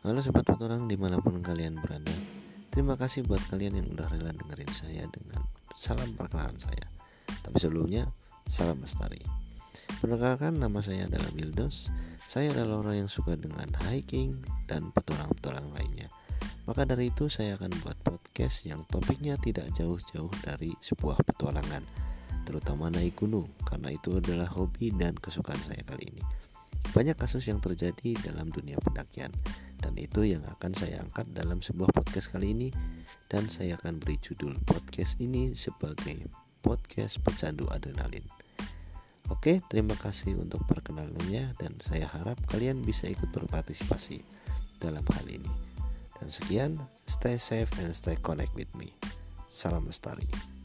Halo sobat petualang di mana pun kalian berada. Terima kasih buat kalian yang udah rela dengerin saya dengan salam perkenalan saya. Tapi sebelumnya, salam lestari. Perkenalkan nama saya adalah Bildos Saya adalah orang yang suka dengan hiking dan petualang-petualang lainnya. Maka dari itu saya akan buat podcast yang topiknya tidak jauh-jauh dari sebuah petualangan Terutama naik gunung Karena itu adalah hobi dan kesukaan saya kali ini banyak kasus yang terjadi dalam dunia pendakian dan itu yang akan saya angkat dalam sebuah podcast kali ini dan saya akan beri judul podcast ini sebagai podcast pecandu adrenalin. Oke, terima kasih untuk perkenalannya dan saya harap kalian bisa ikut berpartisipasi dalam hal ini. Dan sekian, stay safe and stay connect with me. Salam lestari.